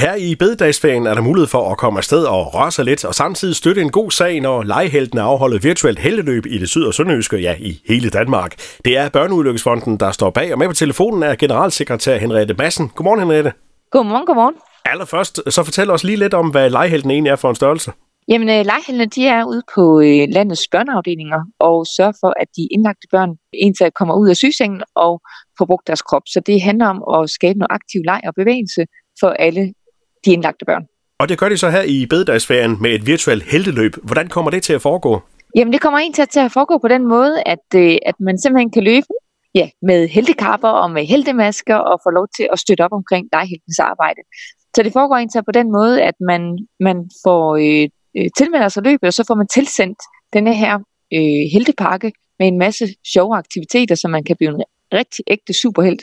Her i bededagsferien er der mulighed for at komme afsted og røre sig lidt, og samtidig støtte en god sag, når legeheltene afholder virtuelt heldeløb i det syd- og sønderjyske, ja, i hele Danmark. Det er Børneulykkesfonden, der står bag, og med på telefonen er generalsekretær Henriette Madsen. Godmorgen, Henriette. Godmorgen, godmorgen. Allerførst, så fortæl os lige lidt om, hvad legehelten egentlig er for en størrelse. Jamen, øh, legeheltene, de er ude på øh, landets børneafdelinger og sørger for, at de indlagte børn ensat kommer ud af sygesengen og får brugt deres krop. Så det handler om at skabe noget aktiv leg og bevægelse for alle de indlagte børn. Og det gør de så her i bededagsferien med et virtuelt heldeløb. Hvordan kommer det til at foregå? Jamen, det kommer egentlig til at foregå på den måde, at, øh, at man simpelthen kan løbe ja, med heldekapper og med heldemasker og få lov til at støtte op omkring legeheltens arbejde. Så det foregår egentlig på den måde, at man, man får øh, øh, tilmelder sig løbet, og så får man tilsendt denne her øh, heltepakke med en masse sjove aktiviteter, så man kan blive en rigtig ægte superhelt.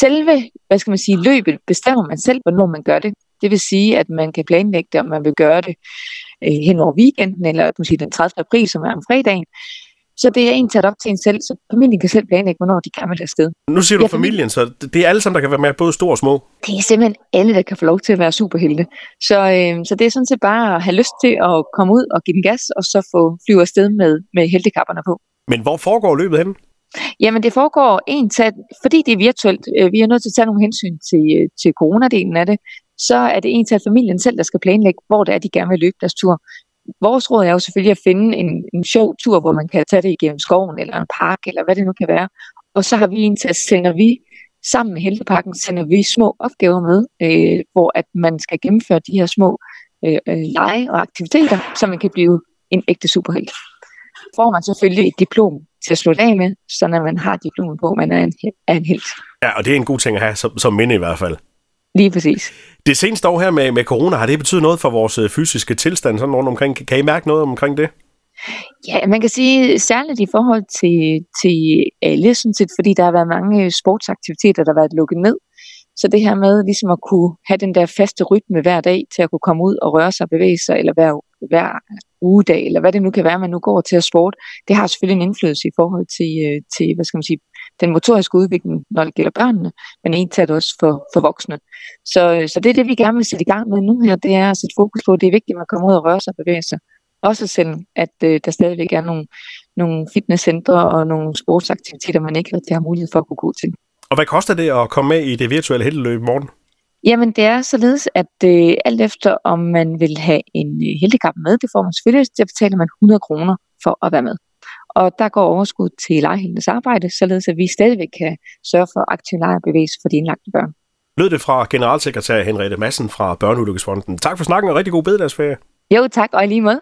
Selve, hvad skal man sige, løbet bestemmer man selv, hvornår man gør det. Det vil sige, at man kan planlægge det, om man vil gøre det øh, hen over weekenden, eller måske den 30. april, som er om fredagen. Så det er en taget op til en selv, så familien kan selv planlægge, hvornår de kan med afsted. Nu siger du ja, familien, så det er alle sammen, der kan være med, både store og små? Det er simpelthen alle, der kan få lov til at være superhelte. Så, øh, så det er sådan set bare at have lyst til at komme ud og give den gas, og så få flyve afsted med, med heltekapperne på. Men hvor foregår løbet hen? Jamen det foregår en tæt, fordi det er virtuelt, øh, vi er nødt til at tage nogle hensyn til, øh, til coronadelen af det, så er det en til familien selv, der skal planlægge, hvor det er, de gerne vil løbe deres tur. Vores råd er jo selvfølgelig at finde en, en sjov tur, hvor man kan tage det igennem skoven eller en park, eller hvad det nu kan være. Og så har vi en til at sender vi sammen med Helteparken, sender vi små opgaver med, øh, hvor at man skal gennemføre de her små øh, øh lege og aktiviteter, så man kan blive en ægte superhelt. Får man selvfølgelig et diplom til at slutte af med, så når man har diplomet på, man er en, er en helt. Ja, og det er en god ting at have som, som minde i hvert fald. Lige præcis. Det seneste år her med, med corona, har det betydet noget for vores øh, fysiske tilstand sådan rundt omkring? Kan I mærke noget omkring det? Ja, man kan sige særligt i forhold til, til alle, sådan set, fordi der har været mange sportsaktiviteter, der har været lukket ned. Så det her med ligesom at kunne have den der faste rytme hver dag til at kunne komme ud og røre sig og bevæge sig, eller hver, hver ugedag, eller hvad det nu kan være, man nu går til at sport, det har selvfølgelig en indflydelse i forhold til, øh, til hvad skal man sige, den motoriske udvikling, når det gælder børnene, men en taget også for, for voksne. Så, øh, så det er det, vi gerne vil sætte i gang med nu her, det er at sætte fokus på, at det er vigtigt, at man kommer ud og rører sig og bevæger sig. Også selvom, at øh, der stadigvæk er nogle, nogle fitnesscentre og nogle sportsaktiviteter, man ikke rigtig har mulighed for at kunne gå til. Og hvad koster det at komme med i det virtuelle heldeløb i morgen? Jamen, det er således, at øh, alt efter om man vil have en øh, heldekap med, det får man selvfølgelig, så betaler man 100 kroner for at være med. Og der går overskud til legeheldenes arbejde, således at vi stadigvæk kan sørge for aktiv lejebevægelse for de indlagte børn. Lød det fra generalsekretær Henriette Madsen fra Børneulykkesfonden. Tak for snakken og rigtig god bededagsferie. Jo, tak, og i lige måde.